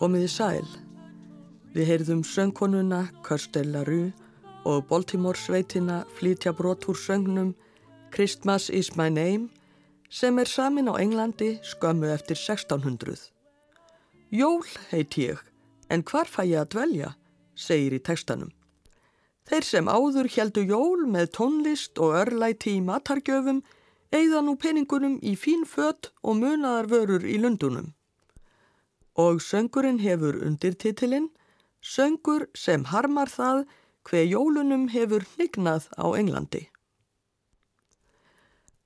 Komiði sæl. Við heyrðum söngkonuna Kirsten LaRue og Baltimore sveitina flytja brot úr söngnum Christmas is my name sem er samin á Englandi skömmu eftir 1600. Jól heiti ég, en hvar fæ ég að dvelja, segir í tekstanum. Þeir sem áður heldu jól með tónlist og örlæti í matargjöfum eigða nú peningunum í fín fött og munaðar vörur í lundunum. Og söngurinn hefur undirtitilinn Söngur sem harmar það hver jólunum hefur hnignað á Englandi.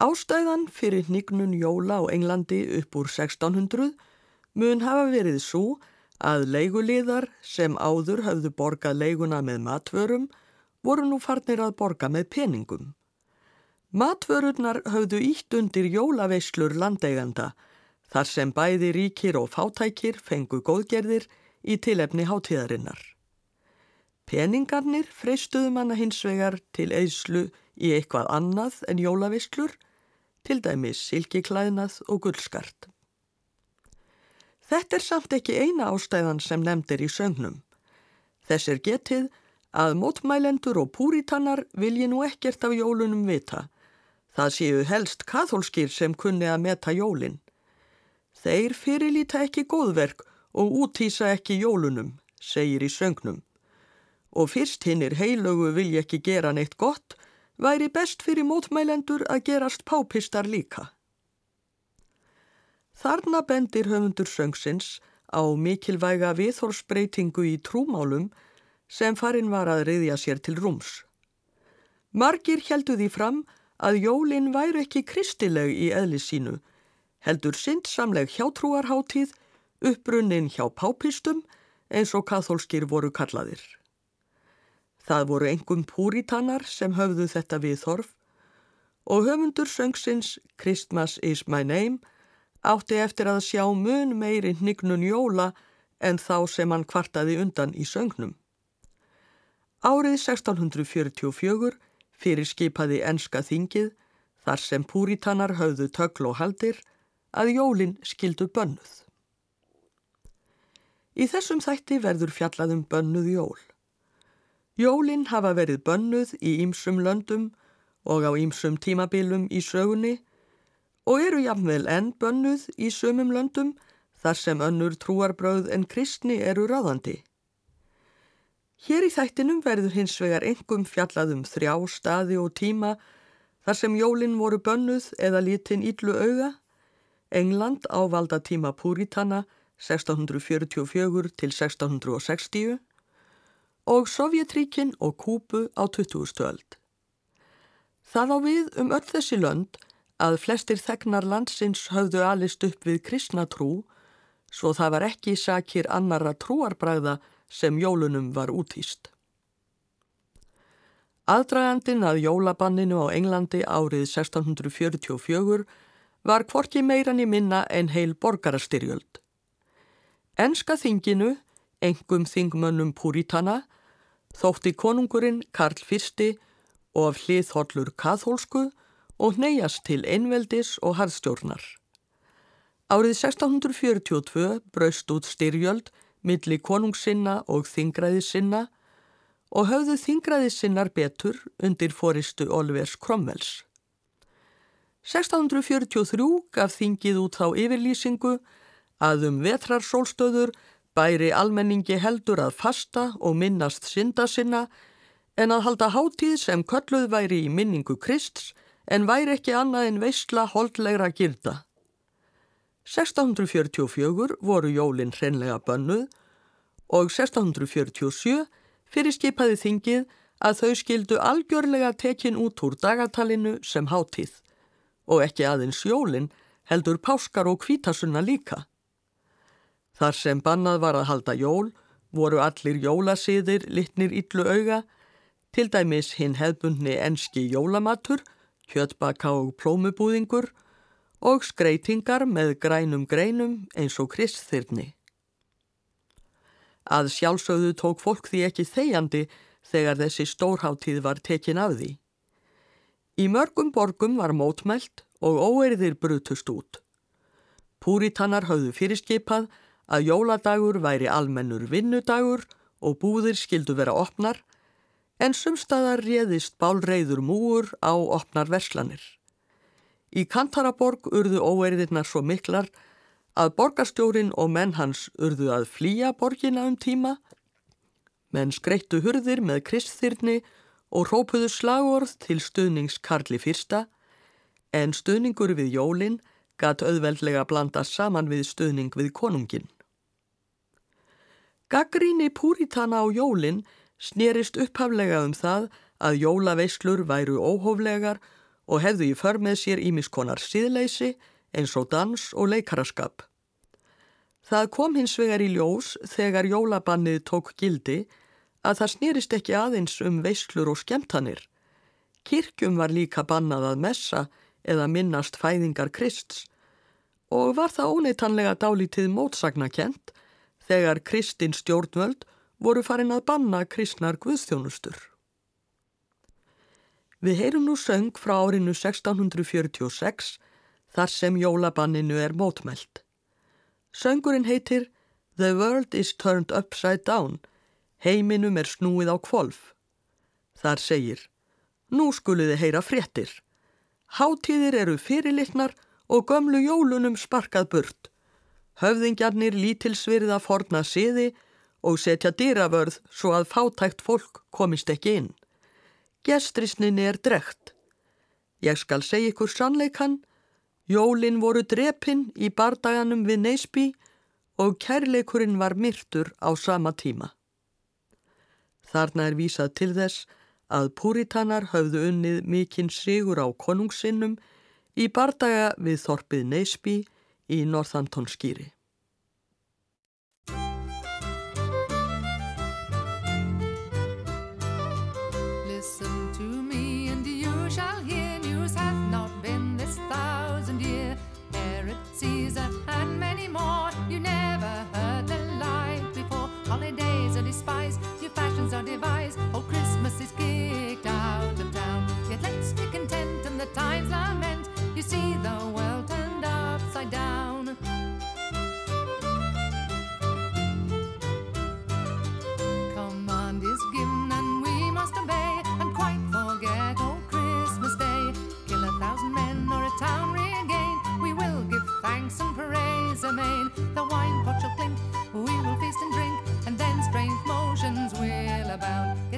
Ástæðan fyrir hnignun jóla á Englandi upp úr 1600 mun hafa verið svo að leiguliðar sem áður höfðu borgað leiguna með matvörum voru nú farnir að borga með peningum. Matvörurnar höfðu ítt undir jólaveislur landeiganda þar sem bæði ríkir og fátækir fengu góðgerðir í tilefni hátíðarinnar. Peningarnir freistuðu manna hins vegar til eðslu í eitthvað annað en jólavistlur, til dæmis silkiklæðnað og gullskart. Þetta er samt ekki eina ástæðan sem nefndir í söngnum. Þess er getið að mótmælendur og púritannar vilji nú ekkert af jólunum vita. Það séu helst katholskir sem kunni að meta jólinn. Þeir fyrirlíta ekki góðverk og útýsa ekki jólunum, segir í söngnum. Og fyrst hinnir heilögu vilja ekki gera neitt gott, væri best fyrir mótmælendur að gerast pápistar líka. Þarna bendir höfundur söngsins á mikilvæga viðhorsbreytingu í trúmálum sem farin var að riðja sér til rúms. Margir heldu því fram að jólinn væri ekki kristileg í eðli sínu, heldur sindsamleg hjátrúarháttíð uppbrunnin hjá pápistum eins og katholskir voru kallaðir. Það voru engum púritannar sem höfðu þetta viðhorf og höfundur söngsins Christmas is my name átti eftir að sjá mun meiri hnignun jóla en þá sem hann kvartaði undan í söngnum. Árið 1644 fyrir skipaði enska þingið þar sem púritannar höfðu tökl og haldir að jólinn skildu bönnuð. Í þessum þætti verður fjallaðum bönnuð jól. Jólinn hafa verið bönnuð í ýmsum löndum og á ýmsum tímabilum í sögunni og eru jafnvel enn bönnuð í sömum löndum þar sem önnur trúarbröð en kristni eru ráðandi. Hér í þættinum verður hins vegar engum fjallaðum þrjá staði og tíma þar sem jólinn voru bönnuð eða lítinn íllu auga, England á valda tíma Púritana 1644 til 1660 og Sovjetríkin og Kúbu á 20. öld. Það á við um öll þessi lönd að flestir þegnar landsins höfðu alist upp við kristna trú svo það var ekki sakir annara trúarbræða sem jólunum var útýst. Aðdragandin að jólabanninu á Englandi árið 1644 var kvorki meirann í minna en heil borgarastyrjöld. Enska þinginu, engum þingmönnum Púritana, þótti konungurinn Karl I og af hliðhollur kathólsku og neyjast til einveldis og harðstjórnar. Árið 1642 braust út styrjöld milli konungssinna og þingræðissinna og höfðu þingræðissinnar betur undir fóristu Olvers Cromwells. 1643 gaf þingið út á yfirlýsingu að um vetrarsólstöður bæri almenningi heldur að fasta og minnast synda sinna en að halda hátíð sem kölluð væri í minningu Krist en væri ekki annað en veistla holdlegra girda. 1644 voru jólinn hrenlega bönnuð og 1647 fyrirskipaði þingið að þau skildu algjörlega tekin út úr dagatalinu sem hátíð og ekki aðeins jólinn heldur páskar og kvítasunna líka. Þar sem bannað var að halda jól voru allir jólasýðir litnir yllu auga, til dæmis hinn hefbundni enski jólamatur, kjötbaka og plómubúðingur og skreitingar með grænum greinum eins og kristþyrni. Að sjálfsögðu tók fólk því ekki þegjandi þegar þessi stórháttíð var tekin af því. Í mörgum borgum var mótmælt og óerðir brutust út. Púritannar hafðu fyrirskipað að jóladagur væri almennur vinnudagur og búðir skildu vera opnar, en sumstaðar réðist bálreiður múur á opnar verslanir. Í Kantaraborg urðu óeirðirnar svo miklar að borgarstjórin og menn hans urðu að flýja borgina um tíma, menn skreittu hurðir með kristþyrni og rópuðu slagorð til stuðnings Karli fyrsta, en stuðningur við jólinn gatt auðveldlega blanda saman við stuðning við konungin. Gaggríni Púritana á jólinn snerist upphaflega um það að jólaveislur væru óhóflegar og hefðu í för með sér ímiskonar síðleysi eins og dans og leikaraskap. Það kom hins vegar í ljós þegar jólabannið tók gildi að það snerist ekki aðeins um veislur og skemtanir. Kirkjum var líka bannað að messa eða minnast fæðingar Krists og var það óneitanlega dálítið mótsagnakent þegar Kristinn stjórnvöld voru farin að banna kristnar guðstjónustur. Við heyrum nú söng frá árinu 1646 þar sem jólabanninu er mótmælt. Söngurinn heitir The World is Turned Upside Down, heiminum er snúið á kvolf. Þar segir, nú skuliði heyra fréttir. Háttíðir eru fyrirlittnar og gömlu jólunum sparkað burt. Höfðingjarnir lítilsvirða forna siði og setja dýravörð svo að fátækt fólk komist ekki inn. Gestrisninni er drekt. Ég skal segja ykkur sannleikan, jólin voru drepinn í bardaganum við Neisby og kærleikurinn var myrtur á sama tíma. Þarna er vísað til þess að púritanar höfðu unnið mikinn sigur á konungsinnum í bardaga við Þorpið Neisby í are devised. Old oh, Christmas is kicked out of town. Yet let's be content and the times lament. You see, though.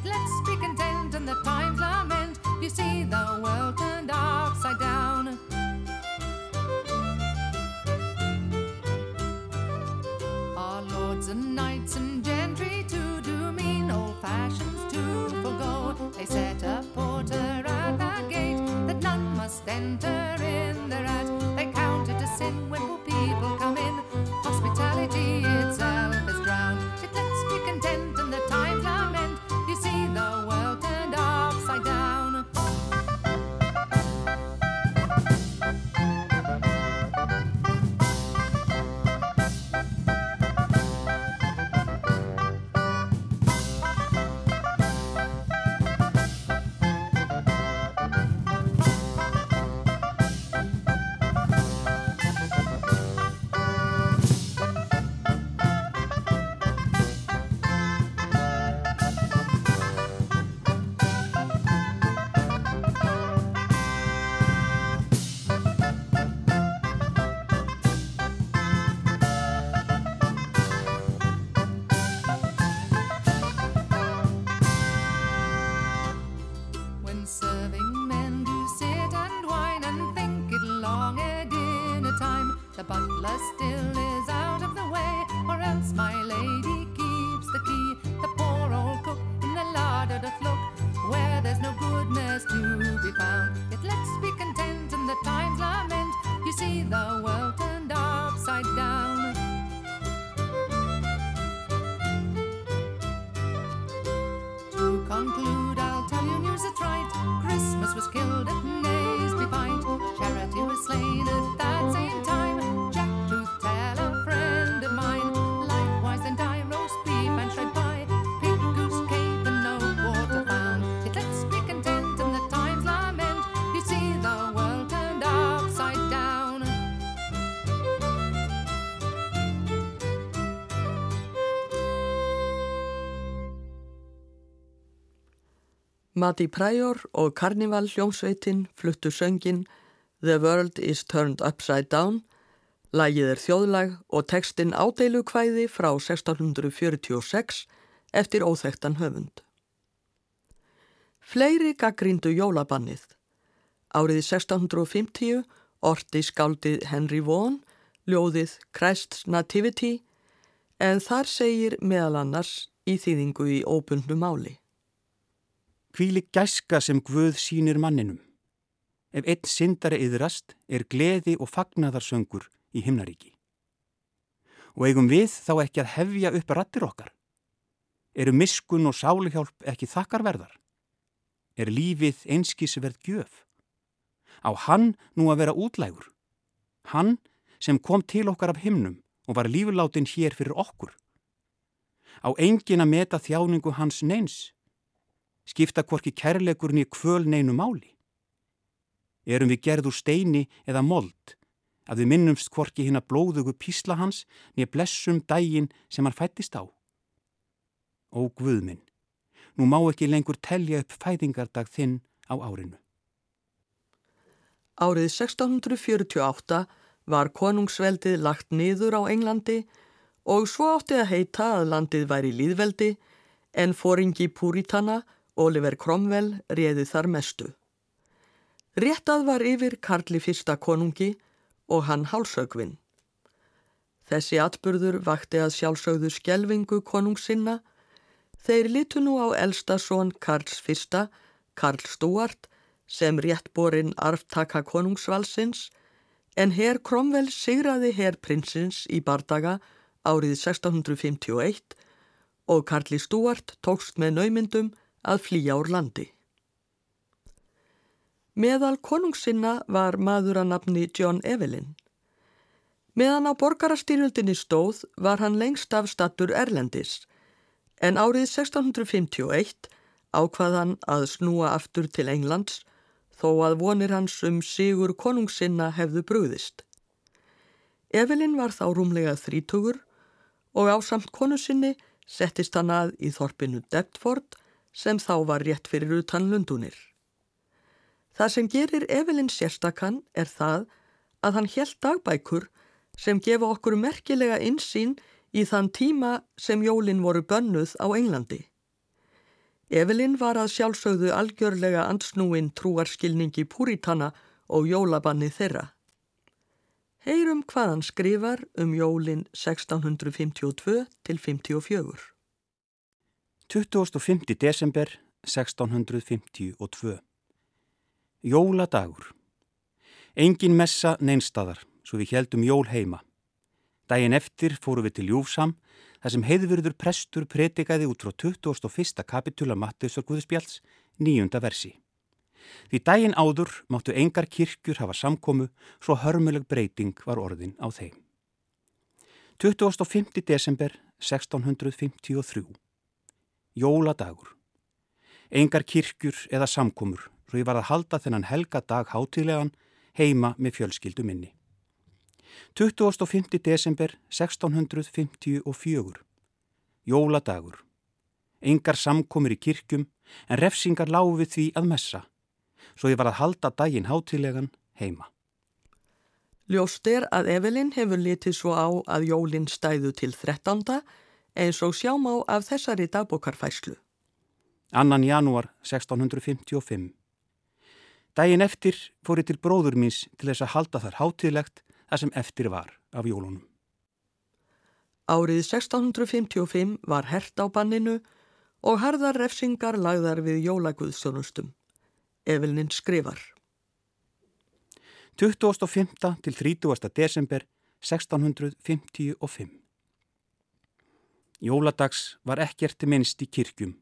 Let's be content in the times lament. You see the Mati Pryor og Carnival hljómsveitin fluttu söngin The World is Turned Upside Down, lagið er þjóðlag og tekstinn ádeilu kvæði frá 1646 eftir óþektan höfund. Fleiri gaggríndu jólabannið. Árið 1650 orti skáldið Henry Vaughan, ljóðið Christ's Nativity, en þar segir meðal annars í þýðingu í óbundnu máli. Hvíli gæska sem Guð sínir manninum. Ef einn syndari yðrast er gleði og fagnaðarsöngur í himnaríki. Og eigum við þá ekki að hefja upp rattir okkar? Eru miskun og sálihjálp ekki þakkarverðar? Er lífið einskísverð gjöf? Á hann nú að vera útlægur? Hann sem kom til okkar af himnum og var lífurláttinn hér fyrir okkur? Á engin að meta þjáningu hans neins? Skipta hvorki kærleikurni kvöl neinu máli? Erum við gerð úr steini eða mold að við minnumst hvorki hinn að blóðugu písla hans nýja blessum dægin sem hann fættist á? Ó Guðminn, nú má ekki lengur telja upp fæðingardag þinn á árinu. Árið 1648 var konungsveldið lagt niður á Englandi og svo átti að heita að landið væri líðveldi en fóringi Púritana, Oliver Cromwell, réði þar mestu. Réttað var yfir Karli fyrsta konungi og hann hálsögvinn. Þessi atburður vakti að sjálfsögðu skjelvingu konungsinna. Þeir litu nú á elsta són Karls fyrsta, Karl Stuart, sem réttborinn arftaka konungsvalsins, en herr Cromwell sigraði herr prinsins í bardaga árið 1651 og Karli Stuart tókst með naumyndum að flýja úr landi. Meðal konungssinna var maður að nafni John Evelyn. Meðan á borgarastýrjöldinni stóð var hann lengst af stattur Erlendis, en árið 1651 ákvaðan að snúa aftur til Englands þó að vonir hans um sigur konungssinna hefðu brúðist. Evelyn var þá rúmlega þrítugur og á samt konu sinni settist hann að í þorpinu Deptford sem þá var rétt fyrir utan Lundunir. Það sem gerir Evelyn sérstakann er það að hann helt dagbækur sem gefa okkur merkilega insýn í þann tíma sem jólinn voru bönnuð á Englandi. Evelyn var að sjálfsögðu algjörlega ansnúin trúarskilningi púritana og jólabanni þeirra. Heyrum hvað hann skrifar um jólinn 1652 til 54. 25. desember 1652 Jóladagur. Engin messa neinstadar, svo við heldum jól heima. Dægin eftir fóru við til Júfsam, þar sem heiðvirður prestur pretikaði út frá 21. kapitula Mattiðsar Guðspjalls, nýjunda versi. Því dægin áður máttu engar kirkjur hafa samkomu, svo hörmuleg breyting var orðin á þeim. 25. desember 1653 Jóladagur. Engar kirkjur eða samkomur svo ég var að halda þennan helga dag hátilegan heima með fjölskyldu minni. 25. desember 1654. Jóladagur. Engar samkomur í kirkjum en refsingar lágu við því að messa, svo ég var að halda daginn hátilegan heima. Ljóst er að Evelyn hefur litið svo á að jólinn stæðu til 13. eins og sjáum á af þessari dagbókarfæslu. Annan janúar 1655. Dægin eftir fór ég til bróður míns til þess að halda þar hátíðlegt það sem eftir var af jólunum. Árið 1655 var hert á banninu og harðar refsingar lagðar við jólaguðstjónustum. Evelnin skrifar. 25. til 30. desember 1655 Jóladags var ekkert minnst í kirkjum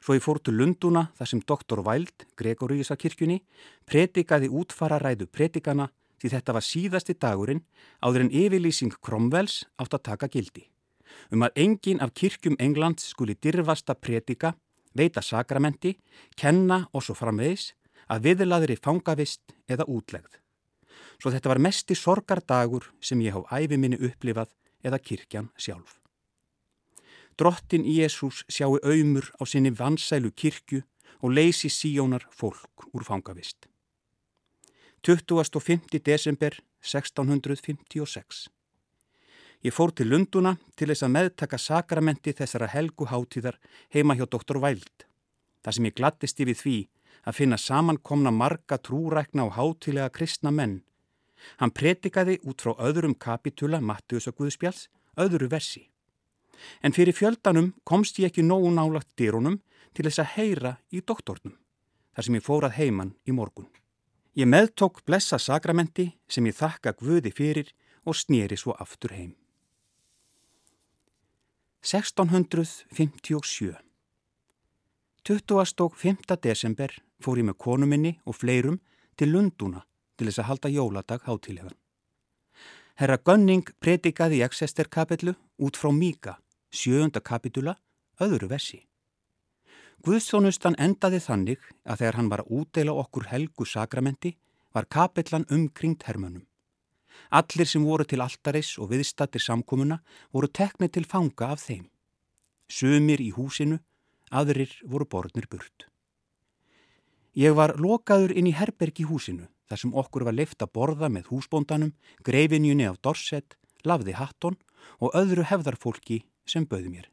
Svo ég fór til Lunduna þar sem doktor Væld, Gregoríusa kirkjunni, pretikaði útfara ræðu pretikana því þetta var síðasti dagurinn áður en yfirlýsing Cromwells átt að taka gildi. Um að engin af kirkjum Englands skuli dirfasta pretika, veita sakramenti, kenna og svo framvegis að viðlaðri fangavist eða útlegð. Svo þetta var mesti sorgardagur sem ég há æfi minni upplifað eða kirkjan sjálf. Drottin Jésús sjáu auðmur á sinni vansælu kirkju og leysi síjónar fólk úr fangavist. 25. desember 1656 Ég fór til Lunduna til þess að meðtaka sakramenti þessara helgu hátíðar heima hjá doktor Væld. Það sem ég glattist yfir því að finna samankomna marga trúrækna og hátilega kristna menn. Hann pretikaði út frá öðrum kapitula Mattius og Guðspjáls, öðru versi. En fyrir fjöldanum komst ég ekki nógu nálagt dyrunum til þess að heyra í doktornum, þar sem ég fórað heiman í morgun. Ég meðtók blessa sakramenti sem ég þakka Guði fyrir og snýri svo aftur heim. 1657 25. desember fór ég með konuminni og fleirum til Lunduna til þess að halda jóladag hátilegan. Herra Gunning predikaði í Exester kapitlu út frá Míka, sjöunda kapitula, öðru versi. Guðsónustan endaði þannig að þegar hann var að útdeila okkur helgu sakramenti var kapitlan umkringt hermönum. Allir sem voru til altaris og viðstattir samkomuna voru teknið til fanga af þeim. Sumir í húsinu aðrir voru borðnir burt. Ég var lokaður inn í herberg í húsinu þar sem okkur var leift að borða með húsbóndanum, greifinjunni af Dorset, lafði hatton og öðru hefðarfólki sem bauði mér.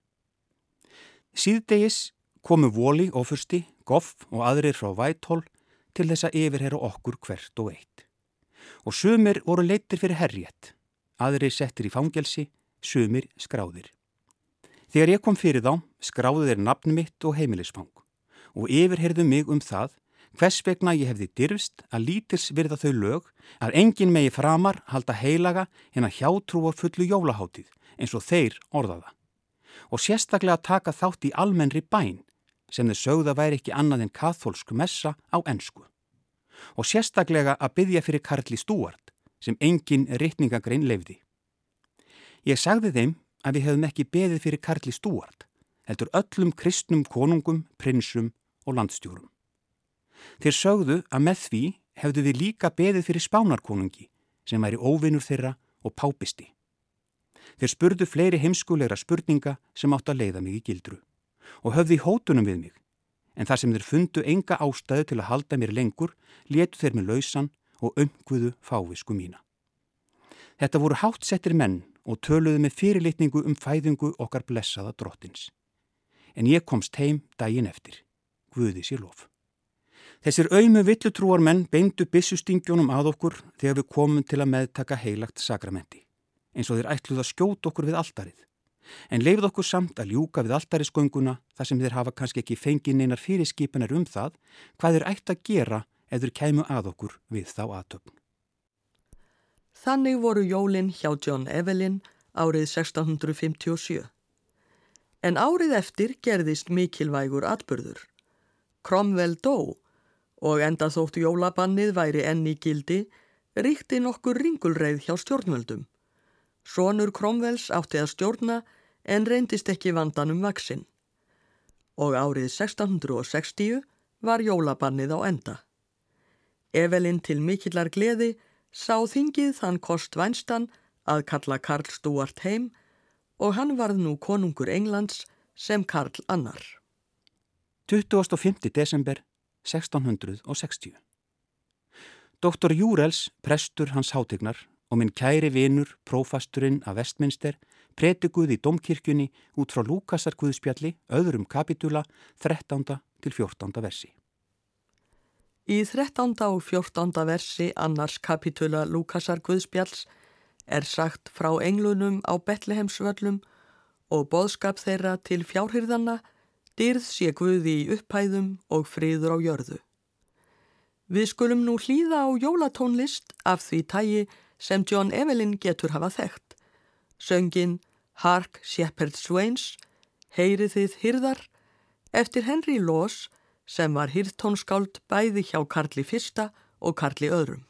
Síðdegis komu Vóli, Ofursti, Goff og aðrir frá Væthól til þess að yfirherra okkur hvert og eitt. Og sumir voru leittir fyrir herriett, aðrir settir í fangelsi, sumir skráðir. Þegar ég kom fyrir þá skráðu þeir nafn mitt og heimilisfang og yfirherðu mig um það hvers vegna ég hefði dyrfst að lítils virða þau lög að engin megi framar halda heilaga en að hjátrúa fullu jólahátið eins og þeir orðaða og sérstaklega taka þátt í almennri bæn sem þau sögða væri ekki annað en katholsk messa á ensku og sérstaklega að byggja fyrir Karli Stúart sem engin rittningagrein lefði. Ég sagði þeim að við hefðum ekki beðið fyrir Karli Stúart, heldur öllum kristnum konungum, prinsum og landstjórum. Þeir sögðu að með því hefðu við líka beðið fyrir spánarkonungi sem væri óvinnur þeirra og pápisti. Þeir spurðu fleiri heimskulegra spurninga sem átt að leiða mig í gildru og höfði hótunum við mig, en þar sem þeir fundu enga ástæðu til að halda mér lengur, letu þeir með lausan og umguðu fávisku mína. Þetta voru hátsettir menn og töluðu með fyrirlitningu um fæðingu okkar blessaða drottins. En ég komst heim daginn eftir. Guði sér lof. Þessir auðmu villutrúar menn beindu bissustingjónum að okkur þegar við komum til að meðtaka heilagt sakramenti. Eins og þeir ætluð að skjóta okkur við altarið. En leifð okkur samt að ljúka við altariskonguna þar sem þeir hafa kannski ekki fengið neinar fyrirskipunar um það hvað þeir ætti að gera eða kæmu að okkur við þá aðtöfn. Þannig voru jólinn hjá John Evelyn árið 1657. En árið eftir gerðist mikilvægur atbyrður. Cromwell dó og enda þótt jólabannið væri enni gildi ríkti nokkur ringulreið hjá stjórnvöldum. Sónur Cromwells átti að stjórna en reyndist ekki vandanum vaksinn. Og árið 1660 var jólabannið á enda. Evelyn til mikillar gleði sá þingið þann kost vænstan að kalla Karl Stuart heim og hann varð nú konungur Englands sem Karl annar. 25. desember 1660 Doktor Júrels, prestur hans hátegnar og minn kæri vinur, prófasturinn af Vestminster, pretiguð í domkirkjunni út frá Lúkasar Guðspjalli, öðrum kapitula, 13. til 14. versi. Í 13. og 14. versi annars kapitula Lúkasar Guðspjalls er sagt frá englunum á Betlehemsvöllum og boðskap þeirra til fjárhyrðana dyrð sé Guði í upphæðum og friður á jörðu. Við skulum nú hlýða á jólatónlist af því tægi sem John Evelyn getur hafa þekkt. Söngin Hark Shepherd Swains, Heyrið þið hyrðar, eftir Henry Laws sem var hýrtónskáld bæði hjá Karli fyrsta og Karli öðrum.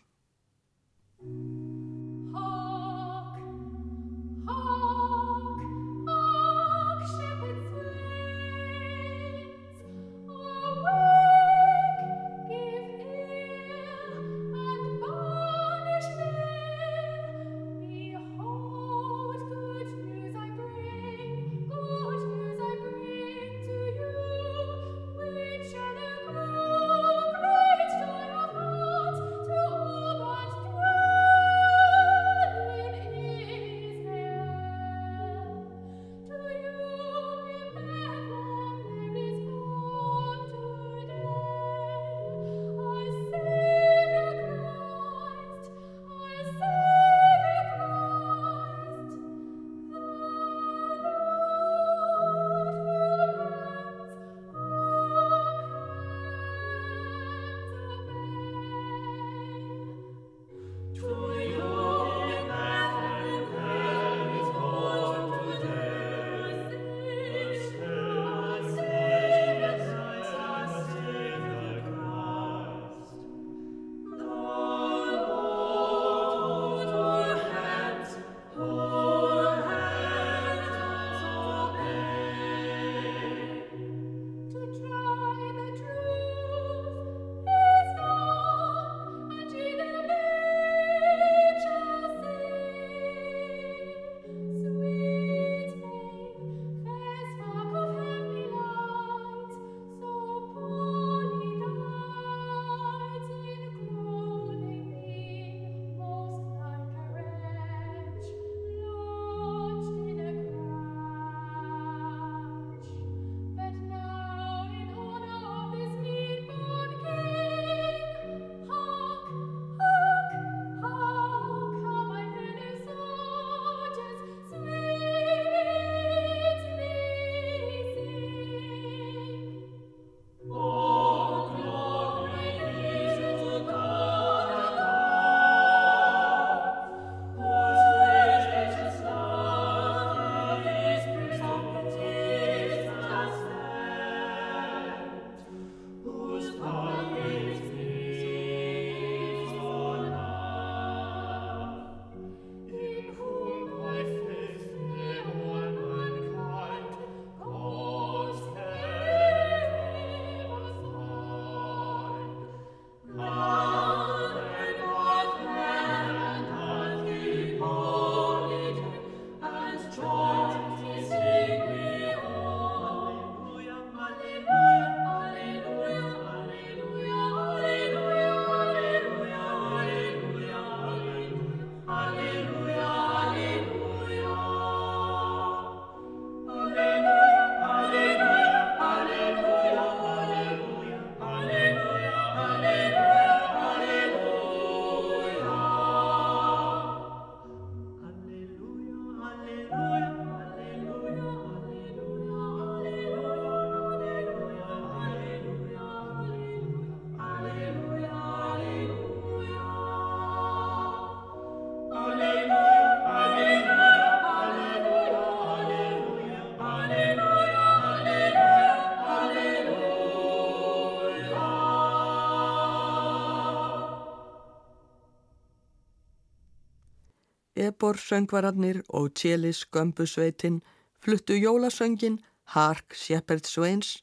Ebor söngvararnir og Tjelis gömbusveitin fluttu jólasöngin Hark Shepard Swains,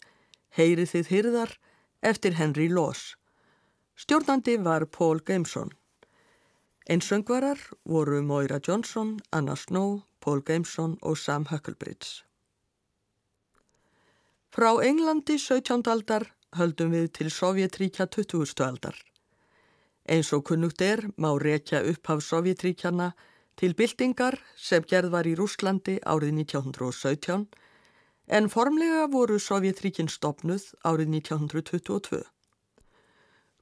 Heyrið þið hyrðar eftir Henry Laws. Stjórnandi var Paul Gameson. Einsöngvarar voru Moira Johnson, Anna Snow, Paul Gameson og Sam Hucklebridge. Frá Englandi 17. aldar höldum við til Sovjetríkja 20. aldar. Eins og kunnugt er má rekja upphaf Sovjetríkjana til byltingar sem gerð var í Rúslandi árið 1917 en formlega voru Sovjetríkin stopnuð árið 1922.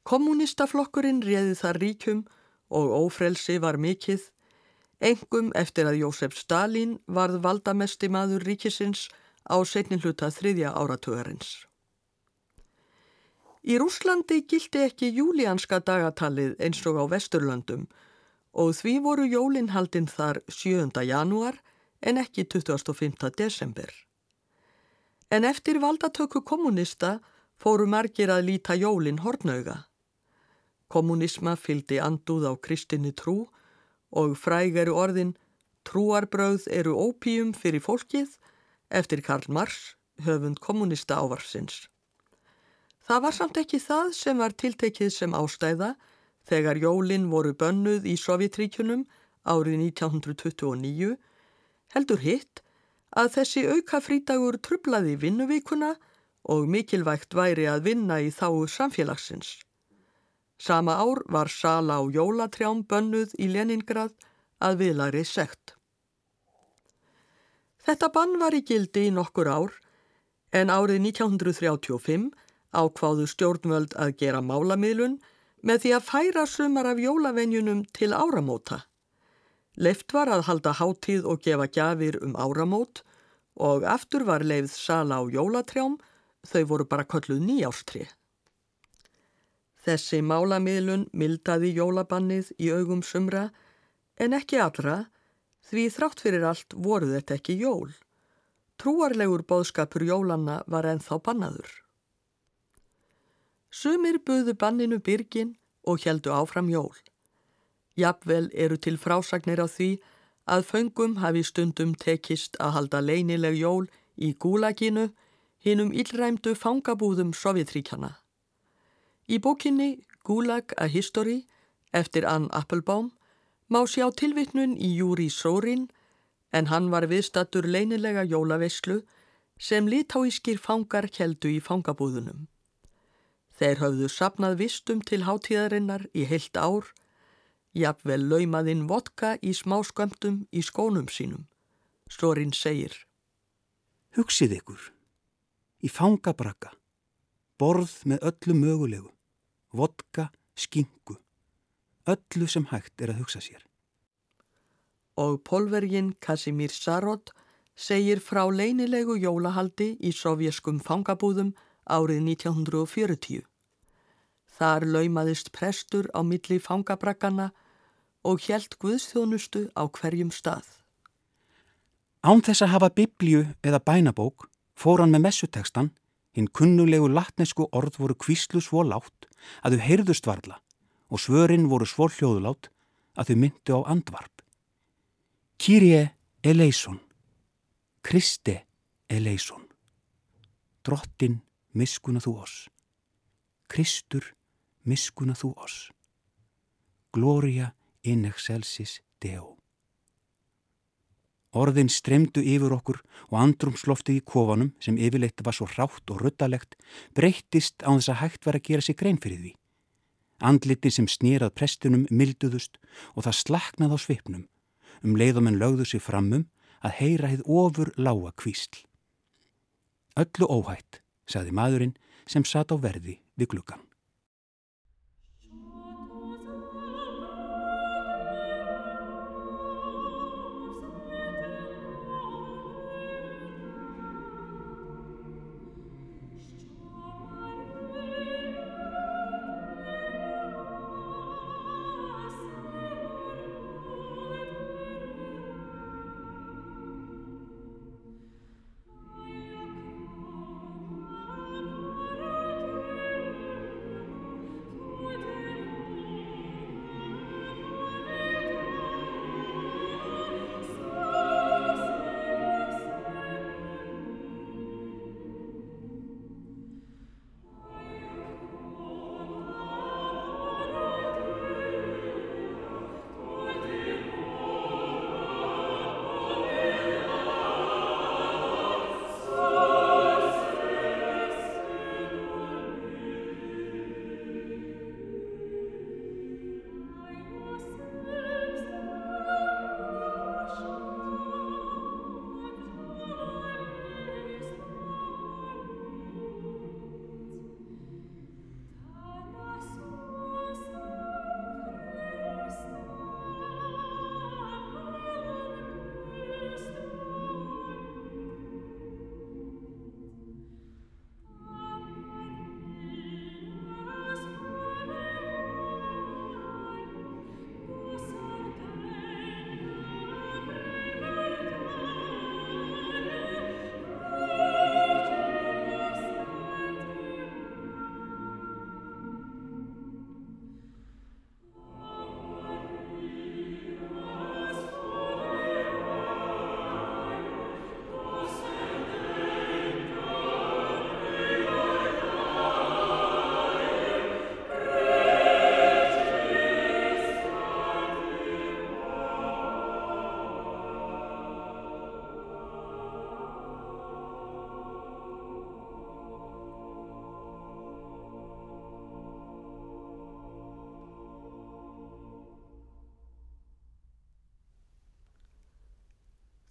Kommunistaflokkurinn réði þar ríkum og ófrelsi var mikill, engum eftir að Jósef Stalin varð valdamesti maður ríkisins á setnin hluta þriðja áratugarins. Í Rúslandi gildi ekki júlianska dagatalið eins og á Vesturlöndum og því voru jólinhaldinn þar 7. janúar en ekki 25. desember. En eftir valdatöku kommunista fóru margir að líta jólin hornauga. Kommunisma fyldi anduð á kristinni trú og fræg eru orðin trúarbröð eru ópíum fyrir fólkið eftir Karl Marx, höfund kommunista ávarsins. Það var samt ekki það sem var tiltekið sem ástæða þegar jólinn voru bönnuð í Sovjetríkunum árið 1929 heldur hitt að þessi auka frítagur trublaði vinnuvíkuna og mikilvægt væri að vinna í þáu samfélagsins. Sama ár var sala á jólatrjám bönnuð í Leningrad að viðlari sekt. Þetta bann var í gildi í nokkur ár en árið 1935 ákváðu stjórnvöld að gera málamiðlun með því að færa sumar af jólavenjunum til áramóta. Leift var að halda háttíð og gefa gjafir um áramót og aftur var leifð sala á jólatrjám, þau voru bara kolluð nýjástri. Þessi málamiðlun mildaði jólabannið í augum sumra en ekki allra því þrátt fyrir allt voru þetta ekki jól. Trúarlegur bóðskapur jólanna var enþá bannaður. Sumir buðu banninu byrgin og heldu áfram jól. Jafnvel eru til frásagnir á því að föngum hafi stundum tekist að halda leinileg jól í gúlaginu hinnum illræmdu fangabúðum Sovjetríkjana. Í bókinni Gulag a History eftir Ann Applebaum má sjá tilvittnun í Júri Sórin en hann var viðstattur leinilega jólaveyslu sem litáískir fangar heldu í fangabúðunum. Þeir höfðu sapnað vistum til hátíðarinnar í heilt ár, jafnvel laumaðinn vodka í smá skömmtum í skónum sínum. Storinn segir. Hugsið ykkur, í fangabrakka, borð með öllu mögulegu, vodka, skingu, öllu sem hægt er að hugsa sér. Og polvergin Kasimir Sarot segir frá leinilegu jólahaldi í sovjeskum fangabúðum árið 1940. Þar laumaðist prestur á milli fangabrakkana og hjælt Guðstjónustu á hverjum stað. Án þess að hafa biblju eða bænabók fór hann með messutekstan, hinn kunnulegu latnesku orð voru kvíslu svo látt að þau heyrðust varla og svörinn voru svo hljóðulátt að þau myndu á andvarp. Kyrie eleison, Kriste eleison, drottin miskuna þú oss. Kristur, miskuna þú oss. Gloria in excelsis Deo. Orðin stremdu yfir okkur og andrumsloftið í kofanum sem yfirleitt var svo rátt og ruttalegt breyttist á þess að hægt var að gera sig grein fyrir því. Andliti sem snýrað prestunum milduðust og það slaknað á svipnum um leiðum en lögðu sig framum að heyra heið ofur lága kvísl. Öllu óhætt sagði maðurinn sem satt á verði við glukkan.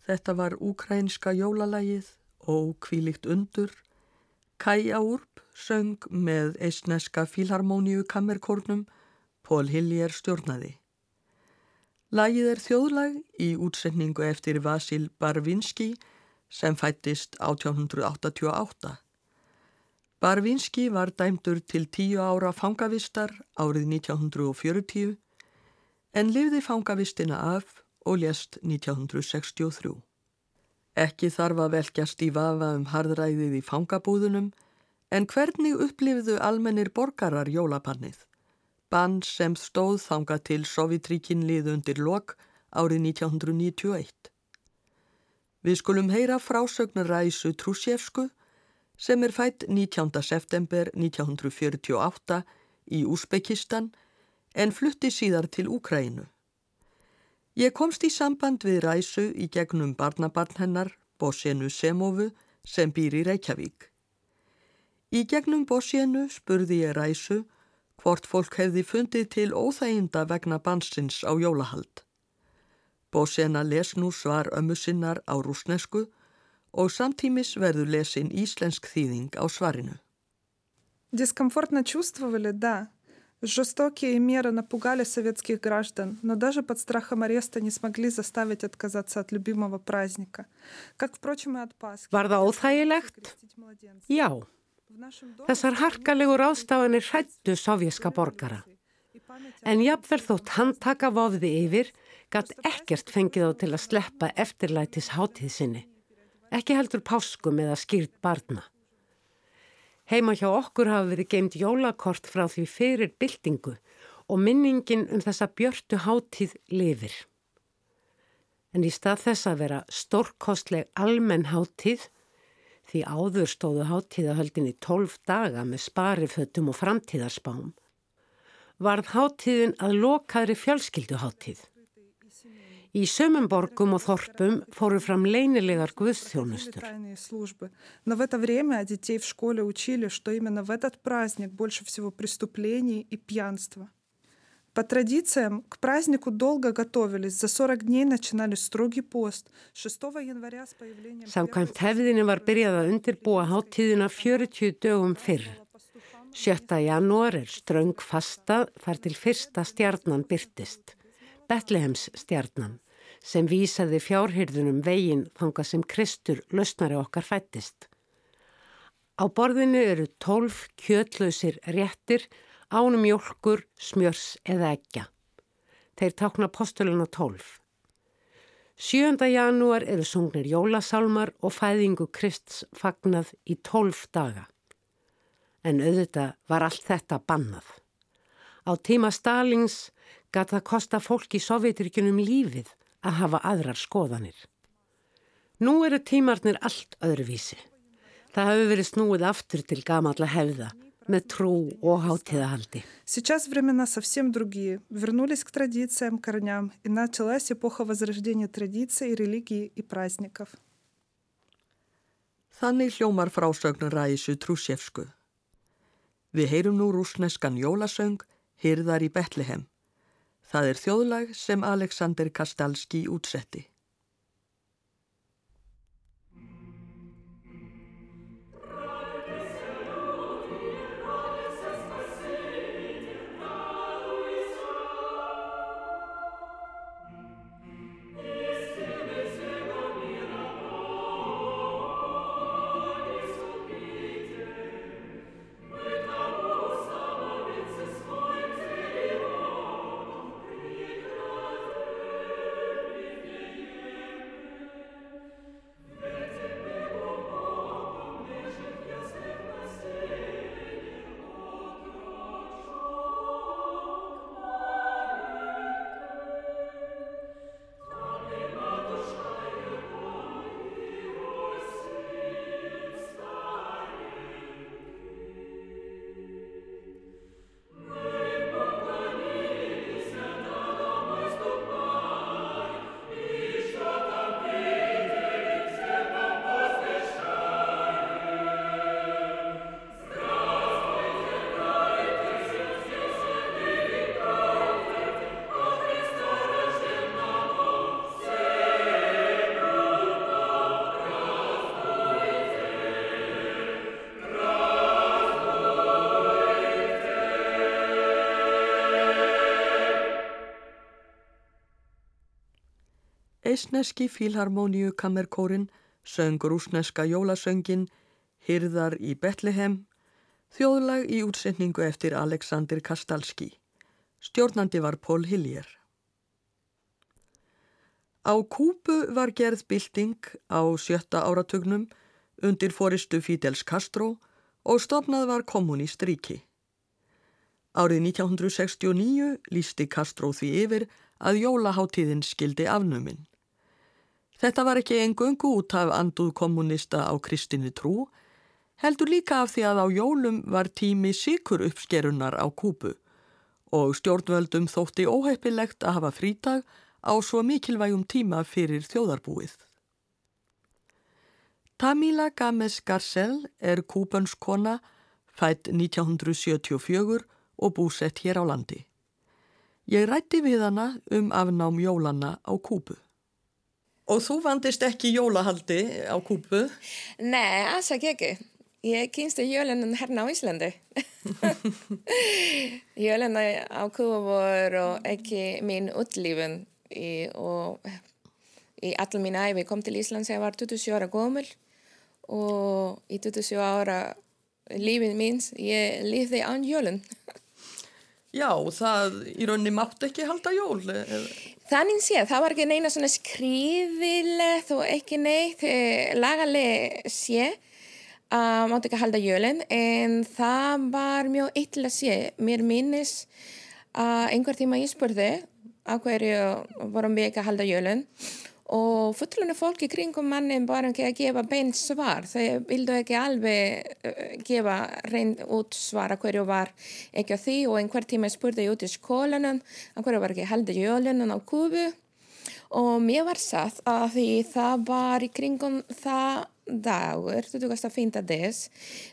Þetta var ukrainska jólalægið og kvílikt undur. Kaja Úrp söng með eisneska fílharmoníu kammerkórnum, Pól Hillier stjórnaði. Lægið er þjóðlag í útsetningu eftir Vasil Barvinski sem fættist 1888. Barvinski var dæmdur til tíu ára fangavistar árið 1940 en lifði fangavistina af og lést 1963. Ekki þarf að velkjast í vafa um harðræðið í fangabúðunum en hvernig upplifðu almennir borgarar jólapannið? Bann sem stóð þanga til Sovjetríkin lið undir lok árið 1991. Við skulum heyra frásögnar Ræsu Trúsjefsku sem er fætt 19. september 1948 í Úsbekistan en flutti síðar til Úkrænu. Ég komst í samband við Ræsu í gegnum barnabarn hennar, Bosjenu Semovu, sem býr í Reykjavík. Í gegnum Bosjenu spurði ég Ræsu hvort fólk hefði fundið til óþæginda vegna bansins á jólahald. Bosjena les nú svar ömmu sinnar á rúsnesku og samtímis verður lesin íslensk þýðing á svarinu. Дискомфортно чувствовали, да. Жестокие меры напугали советских граждан, но даже под страхом ареста не смогли заставить отказаться от любимого праздника. Как, впрочем, и от Пасхи. Var það óþægilegt? Já. Þessar harkalegur ástafanir hrættu sovjíska borgara. En jafnverð þótt handtaka vofði yfir, gatt ekkert fengið á til að sleppa eftirlætis hátíð sinni. Ekki heldur páskum eða skýrt barna. Heima hjá okkur hafa verið geimt jólakort frá því fyrir byltingu og minningin um þessa björtu hátíð lifir. En í stað þess að vera stórkostleg almenn hátíð, því áður stóðu hátíðahöldin í tólf daga með sparifötum og framtíðarspám, varð hátíðin að lokaðri fjölskylduhátíð. Í sömum borgum og þorpum fóru fram leynilegar guðstjónustur. Samkvæmt hefðinu var byrjað að undirbúa háttíðina 40 dögum fyrr. 7. janúar er ströng fasta þar til fyrsta stjarnan byrtist, Betlehems stjarnan sem vísaði fjárhyrðunum veginn þanga sem Kristur lausnari okkar fættist. Á borðinu eru tólf kjötlausir réttir, ánum jólkur, smjörs eða eggja. Þeir tákna postuluna tólf. 7. janúar eru sungnir jólasálmar og fæðingu Krists fagnað í tólf daga. En auðvitað var allt þetta bannað. Á tíma Stalins gata kosta fólk í Sovjetrikjunum lífið að hafa aðrar skoðanir. Nú eru tímarnir allt öðruvísi. Það hafi verið snúið aftur til gamalla hefða með trú og hátíðahaldi. Сейчас времена совсем другие. Вернулись к традициям, корням, и началась эпоха возрождения традиций, религии и праздников. Þannig hljómar frásögnur Ræsu Trúsjefsku. Við heyrum nú rúsneskan jólasöng, Hyrðar í Betlehem. Það er þjóðlag sem Alexander Kastalski útsetti. Eisneski Fílharmoníu Kammerkórin söng rúsneska jólasöngin Hyrðar í Betlehem, þjóðlag í útsetningu eftir Alexander Kastalski. Stjórnandi var Pól Hiljer. Á Kúbu var gerð bylting á sjötta áratugnum undir fóristu Fidels Castro og stofnað var kommunist ríki. Árið 1969 lísti Castro því yfir að jólaháttíðin skildi afnuminn. Þetta var ekki engöngu út af anduð kommunista á kristinni trú, heldur líka af því að á jólum var tími síkur uppskerunar á Kúbu og stjórnvöldum þótti óheppilegt að hafa frítag á svo mikilvægum tíma fyrir þjóðarbúið. Tamila Games Garcel er kúbönskona, fætt 1974 og búsett hér á landi. Ég rætti við hana um afnám jólanna á Kúbu. Og þú vandist ekki jólahaldi á Kúbu? Nei, alls ekki. Ég kynstu jólunum hérna á Íslandi. Jólunna á Kúbu voru ekki mín útlífun og í allar mín æfi kom til Ísland sem ég var 27 ára gómul og í 27 ára lífið míns ég lífði án jólun. Já, það í rauninni mátt ekki halda jól. Þannig séð, það var ekki neina svona skrifilegt og ekki neitt lagaleg sé að mátt ekki halda jólun en það var mjög eitthvað sé. Mér minnis að einhver tíma ég spurði að hverju vorum við ekki að halda jólun og fullunni fólki kringum mannin bara ekki að gefa beint svar þau vildu ekki alveg uh, gefa reynd út svara hverju var ekki á því og einhver tíma spurði ég út í skólanum að hverju var ekki heldur jólunum á kubu og mér var satt að því það var í kringum það dagur, 25. des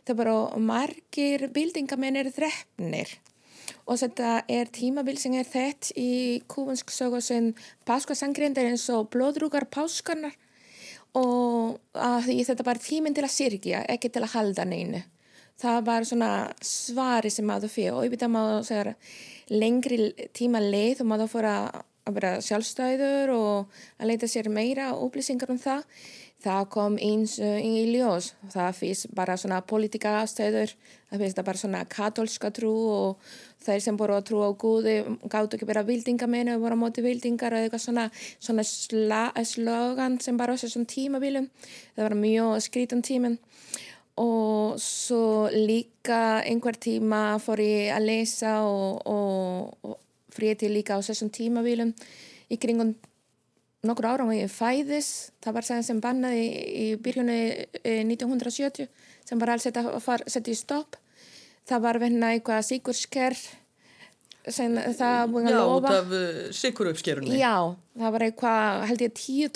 það bara margir bildingamennir þreppnir og þetta er tímabil sem er þett í kúbansk sögu sem páskasangrind er eins og blóðrúgar páskarnar. Og þetta var tíminn til að sirkja, ekki til að halda neinu. Það var svona svari sem maður fyrir og það maður segja lengri tíma leið og maður fór að vera sjálfstæður og að leita sér meira upplýsingar um það það kom eins uh, í ljós. Það fyrst bara svona politika afstæður, það fyrst bara svona katolska trú og þeir sem voru að trú á Guði gáttu ekki vera vildingamennu voru á móti vildingar og eitthvað svona, svona sla, slogan sem bara á þessum tímabilum. Það var mjög skrítan tímin og svo líka einhver tíma fór ég að lesa og, og, og frétti líka á þessum tímabilum í kringum nokkur ára á ég fæðis, það var sem bannaði í byrjunu 1970 eh, sem var alls setja í stopp. Það var verna eitthvað síkurskerr sem það búin að lofa. Já, út af uh, síkurupskerunni. Já, það var eitthvað, held ég, tíu,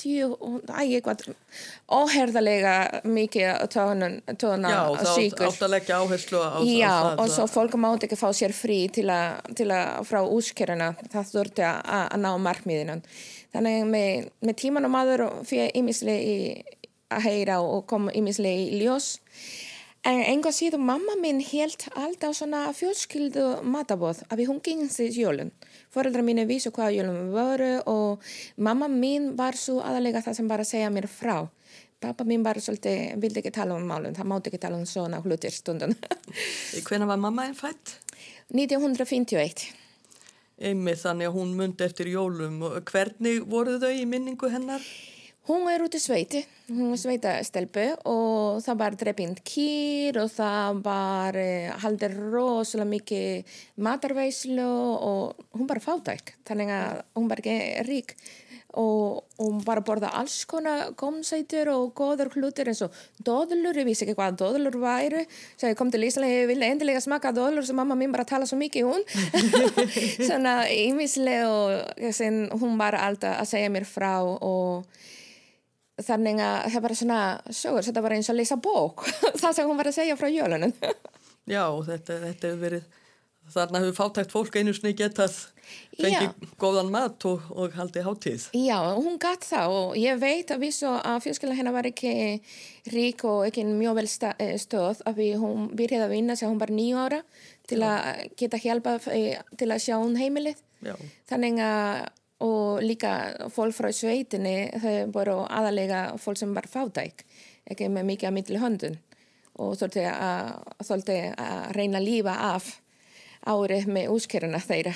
tíu, æg, eitthvað óherðalega mikið Já, á síkur. Já, átt að leggja áherslu á það. Já, og svo fólk mátti ekki fá sér frí til að frá úskeruna, það þurfti að ná markmiðinum. Þannig með, með tíman og maður fyrir ímislega að heyra og koma ímislega í ljós. En enga síðan mamma minn held alltaf svona fjölskyldu matabóð af því hún í jólun. Fóreldra mín er vísu hvað jólun voru og mamma mín var svo aðalega það sem bara segja mér frá. Pappa mín bara svolítið vildi ekki tala um málun, það mátti ekki tala um svona hlutir stundun. Hvena var mamma einn fætt? 1951. Einmið þannig að hún myndi eftir jólum. Hvernig voru þau í minningu hennar? Hún er út í sveiti, hún er sveitastelpu og það var drefind kýr og það var eh, haldir rosalega mikið matarveislu og hún bara fátæk, þannig að hún var ekki rík. Og hún bara borða alls konar gómsætur og góður hlutir eins og dóðlur, ég vissi ekki hvað dóðlur væri, svo ég kom til Íslandi og ég vilja endilega smaka dóðlur sem mamma mín bara tala svo mikið hún, svona ímislega og hún var alltaf að segja mér frá og þannig að það var svona sögur, þetta var eins og að leysa bók. Það sem hún var að segja frá jölunum Já, þetta, þetta hefur verið þarna hefur fátækt fólk einu snið getað fengið góðan mat og, og haldið hátíð. Já, hún gatt það og ég veit að vísu að fjölskylda hennar var ekki rík og ekki mjög vel eh, stöð af því hún byrjaði að vinna sem hún var nýju ára til að geta hjálpa eh, til að sjá hún heimilið. Já. þannig að og líka fólk frá sveitinni þau voru aðalega fólk sem var fátæk ekki með mikið að myndli höndun og þóldi að, að reyna að lífa af árið með úskeruna þeirra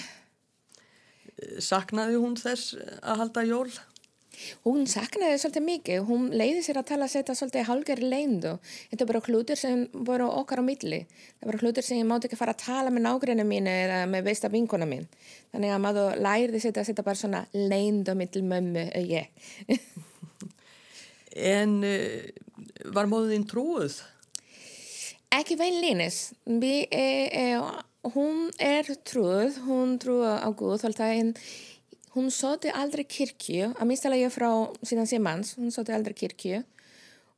Saknaði hún þess að halda jól? Hún saknaði svolítið mikið, hún leiði sér að tala að setja svolítið hálgeri leindu. Þetta er bara hlutur sem voru okkar á milli. Það voru hlutur sem ég mátti ekki fara að tala með nágrinni mín eða með veista vinkona mín. Þannig að maður læriði sér að setja bara svona leindu mittil mömmu og ég. en uh, var móðin trúið? Ekki vein línis. Við, e, e, hún er trúið, hún trúið á Guð, þáltað hún sóti aldrei kirkju, að minnstalega frá síðan sem manns, hún sóti aldrei kirkju.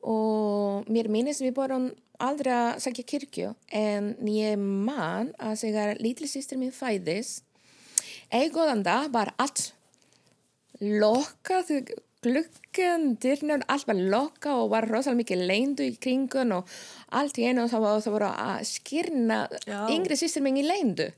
Og mér minnist við borum aldrei að segja kirkju en ég man að segja lítlisýstir mín fæðis eða góðan dag var allt lokkað glukkan, dyrnur, allt var lokka og var rosalega mikið leindu í kringun og allt í einu og það voru að skýrna yngri sýstir í leindu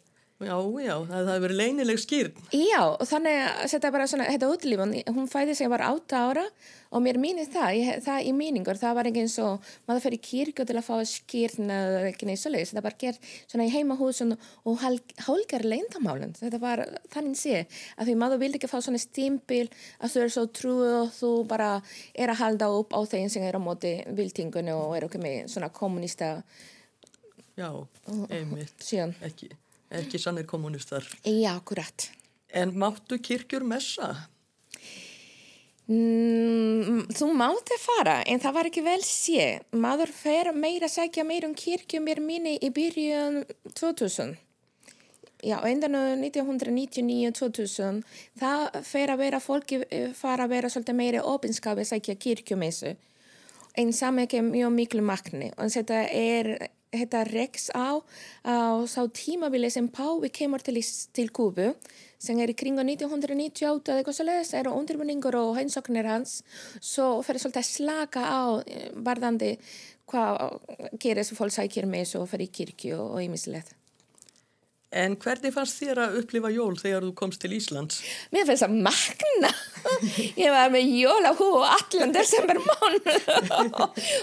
Já, já, það hefur verið leinileg skýrn. Já, og þannig að þetta er bara svona, þetta útlífun, hún fæði sig var átta ára og mér mínir það, ég, það í míningur, það var ekki eins og maður fyrir kirkju til að fá skýrn eða ekki neitt svo leiðis, þetta var gert svona í heimahúsun og hálgar leindamálun, þetta var þannig sé, að því maður vildi ekki fá svona stimpil að þú er svo trúið og þú bara er að halda upp á þeim sem er á móti viltingunni og er okkur með svona kommunista Já, einmitt, síðan. ekki ekki sannir kommunistar. Já, akkurat. En máttu kirkjur messa? Mm, þú mátti fara, en það var ekki vel sé. Maður fer meira að segja meira um kirkjum mér minni í byrjun 2000. Já, endan 1999-2000 það fer að vera, fólki fara að vera svolítið meira ofinskapi að segja kirkjumessu. En saman ekki mjög miklu makni. Og þetta er þetta reks á á sá tímabili sem Pávi kemur til, til Kúbu sem er í kringa 1998 eða eitthvað svo leiðis, eru undirbúningur og heimsóknir hans svo fyrir svolítið að slaka á varðandi hvað gerir þessu fólk sækir með þessu og fyrir kirkju og ímislegt. En hvernig fannst þér að upplifa jól þegar þú komst til Íslands? Mér finnst það magna. Ég var með jólahú og allan desember mánu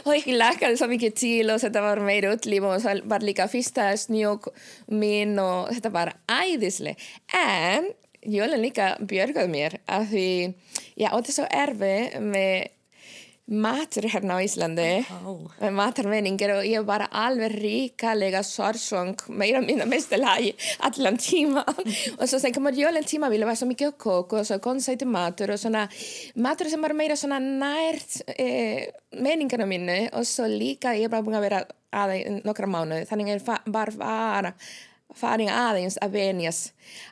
og ég lakaði svo mikið til og þetta var meira utlýf og það var líka fyrsta snjók mín og þetta var æðislega. En jólun líka björgaði mér að því ég átti svo erfi með matur hérna á Íslandi. Oh. matarmenningar og ég var alveg ríkalega sorsong meira að mestalagi allan tíma. Og svo þegar maður jólinn tíma vilja var svo mikið kók og konsæti matur og svona matur sem var meira svona nært eh, menningarna mínu og svo líka ég var búin að vera aðeins nokkra mánu þannig að ég var bara farin aðeins að venjas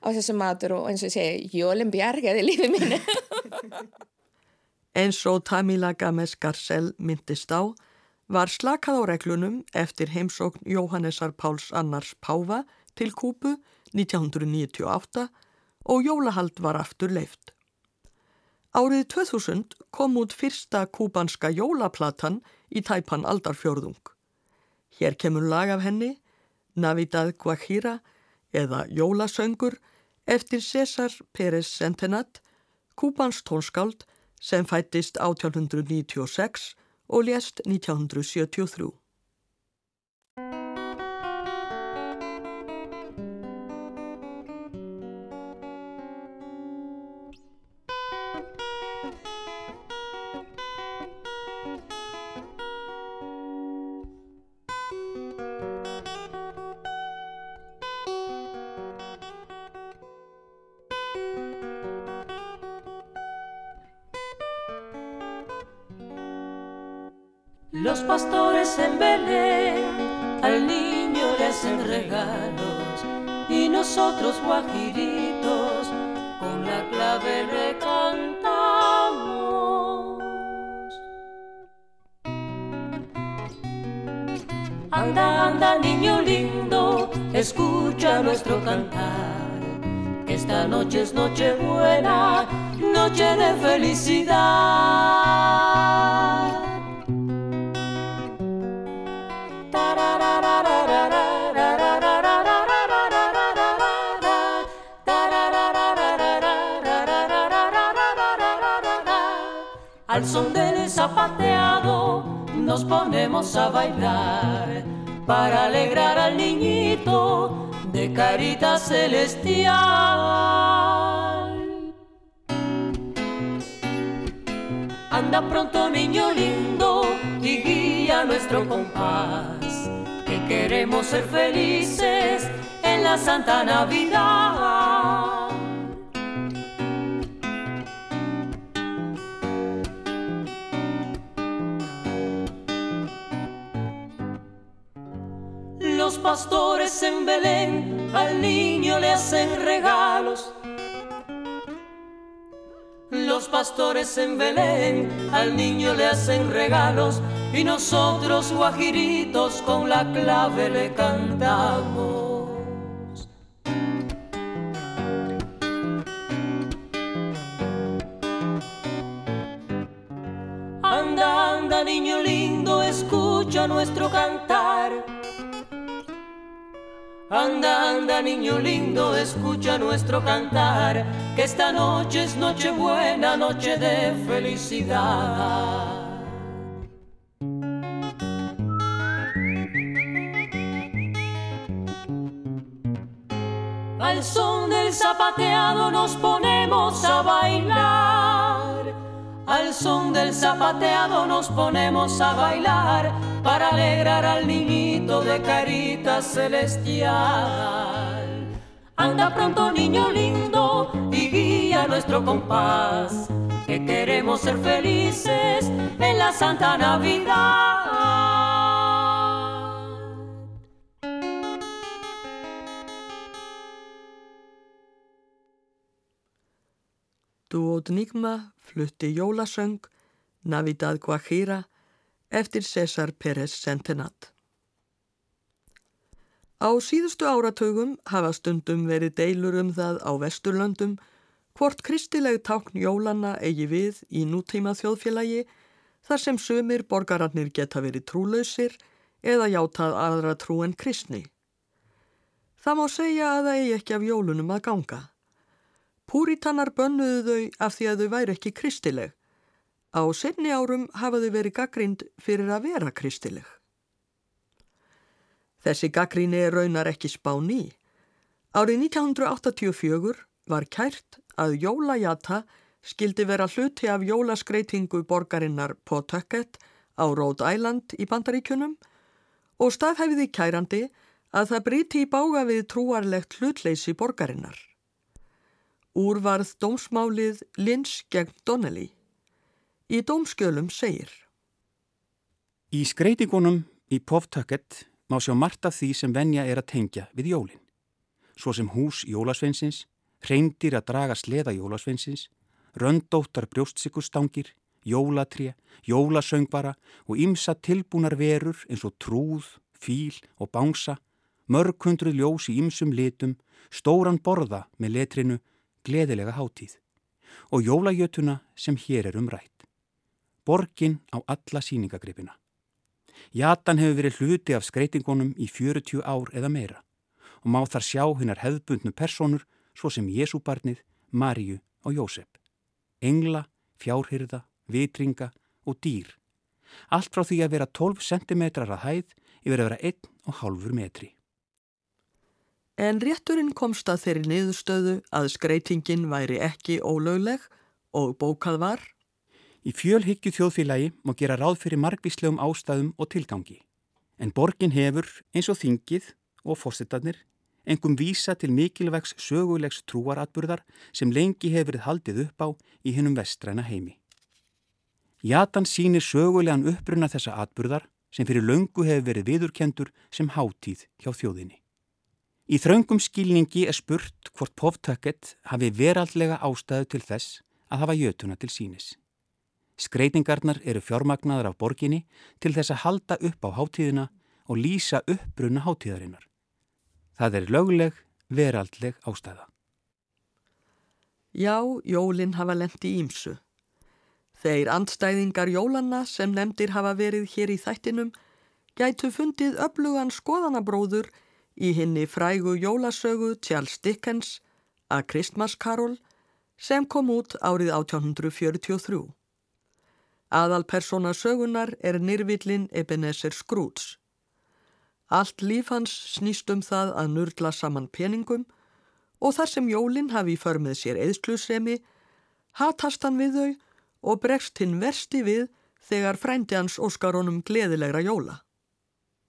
á þessu matur og eins og ég segi jólinn bjargaði lífið mínu Eins og Tamila Games Garcell myndist á, var slakað á reglunum eftir heimsókn Jóhannesar Páls Annars Páfa til Kúpu 1998 og jólahald var aftur leift. Árið 2000 kom út fyrsta kúbanska jólaplatan í tæpan aldarfjörðung. Hér kemur lag af henni, Navidad Guajira eða Jólasöngur eftir César Pérez Centenat, kúbans tónskáld sem fættist 1896 og lést 1973. Al son del zapateado nos ponemos a bailar para alegrar al niñito de carita celestial. Anda pronto niño lindo y guía nuestro compás, que queremos ser felices en la Santa Navidad. Pastores en Belén al niño le hacen regalos. Los pastores en Belén al niño le hacen regalos y nosotros guajiritos con la clave le cantamos. Anda, anda, niño lindo, escucha nuestro cantar. Anda, anda, niño lindo, escucha nuestro cantar, que esta noche es noche buena, noche de felicidad. Al son del zapateado nos ponemos a bailar. Al son del zapateado nos ponemos a bailar para alegrar al niñito de carita celestial. Anda pronto niño lindo y guía nuestro compás, que queremos ser felices en la Santa Navidad. Duot Nigma flutti jólasöng Navidad Guajira eftir César Pérez Sentenat. Á síðustu áratögum hafa stundum verið deilur um það á Vesturlöndum hvort kristileg tákn jólanna eigi við í nútíma þjóðfélagi þar sem sömur borgararnir geta verið trúlausir eða játað aðra trú en kristni. Það má segja að það eigi ekki af jólunum að ganga. Púrítannar bönnuðu þau af því að þau væri ekki kristileg. Á setni árum hafa þau verið gaggrind fyrir að vera kristileg. Þessi gaggríni raunar ekki spá ný. Árið 1984 var kært að jólajata skildi vera hluti af jólaskreitingu borgarinnar Pawtucket á Rhode Island í bandaríkunum og staðhæfiði kærandi að það briti í bága við trúarlegt hlutleysi borgarinnar. Úr varð dómsmálið Lynch gegn Donnelly. Í dómskjölum segir. Í skreitingunum í Pawtucket má sjá margt af því sem venja er að tengja við jólinn. Svo sem hús jólasveinsins, reyndir að draga sleða jólasveinsins, röndóttar brjóstsikustangir, jólatré, jólasöngbara og ymsa tilbúnar verur eins og trúð, fíl og bánsa, mörg hundru ljós í ymsum litum, stóran borða með letrinu gleðilega hátíð og jólajötuna sem hér er umrætt. Borgin á alla síningagripina. Jatan hefur verið hluti af skreitingunum í 40 ár eða meira og má þar sjá hinnar hefðbundnu personur svo sem Jésúbarnið, Maríu og Jósef. Engla, fjárhyrða, vitringa og dýr. Allt frá því að vera 12 cm að hæð yfir að vera 1,5 metri. En rétturinn komst að þeirri niðurstöðu að skreitingin væri ekki ólögleg og bókað var. Í fjölhyggju þjóðfélagi má gera ráð fyrir margvíslegum ástæðum og tilgangi. En borgin hefur, eins og þingið og fórsettarnir, engum vísa til mikilvægs sögulegs trúaratburðar sem lengi hefur haldið upp á í hinnum vestræna heimi. Jatan sínir sögulegan uppbruna þessa atburðar sem fyrir löngu hefur verið viðurkendur sem hátíð hjá þjóðinni. Í þraungum skilningi er spurt hvort Pawtucket hafi veraldlega ástæðu til þess að hafa jötuna til sínis. Skreitingarnar eru fjármagnaðar af borginni til þess að halda upp á hátíðina og lýsa uppbrunna hátíðarinnar. Það er lögleg, veraldleg ástæða. Já, jólinn hafa lendi ímsu. Þeir andstæðingar jólanna sem nefndir hafa verið hér í þættinum gætu fundið öflugan skoðanabróður í henni frægu jólasögu Charles Dickens að Christmas Carol sem kom út árið 1843. Aðalpersona sögunar er nýrvillin Ebenezer Scrooge. Allt líf hans snýst um það að nurdla saman peningum og þar sem jólinn hafi í för með sér eðsklusremi, hatast hann við þau og bregst hinn versti við þegar frændi hans óskar honum gleðilegra jóla.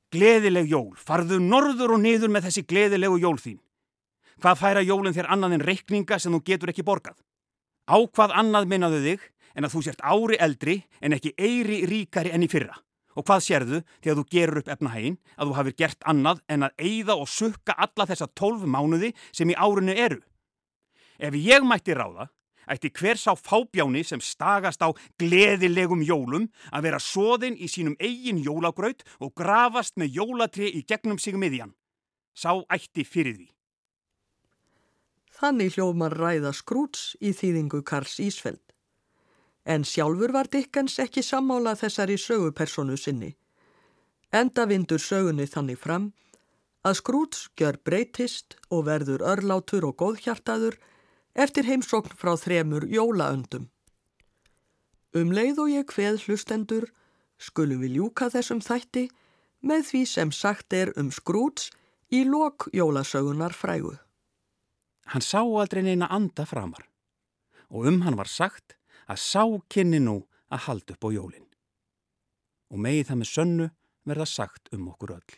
Gleðileg jól, farðu norður og niður með þessi gleðilegu jól þín. Hvað færa jólinn þér annað en reikninga sem þú getur ekki borgað? Á hvað annað minnaðu þig en að þú sért ári eldri en ekki eiri ríkari enn í fyrra? Og hvað sérðu þegar þú gerur upp efnahægin að þú hafið gert annað en að eigða og sukka alla þessa tólf mánuði sem í árinu eru? Ef ég mætti ráða, ætti hver sá fábjáni sem stagast á gleðilegum jólum að vera soðin í sínum eigin jólagraut og grafast með jólatri í gegnum sig miðjan. Sá ætti fyrir því. Þannig hljóðman ræða Scrooge í þýðingu Karls Ísfeld. En sjálfur var Dickens ekki sammála þessari sögupersonu sinni. Enda vindur sögunni þannig fram að Scrooge gjör breytist og verður örlátur og góðhjartaður eftir heimsókn frá þremur jólaöndum. Um leið og ég hveð hlustendur skulum við ljúka þessum þætti með því sem sagt er um Scrooge í lok jólasögunar frægu. Hann sá aldrei neina anda framar og um hann var sagt að sá kynni nú að halda upp á jólinn. Og megið það með sönnu verða sagt um okkur öll.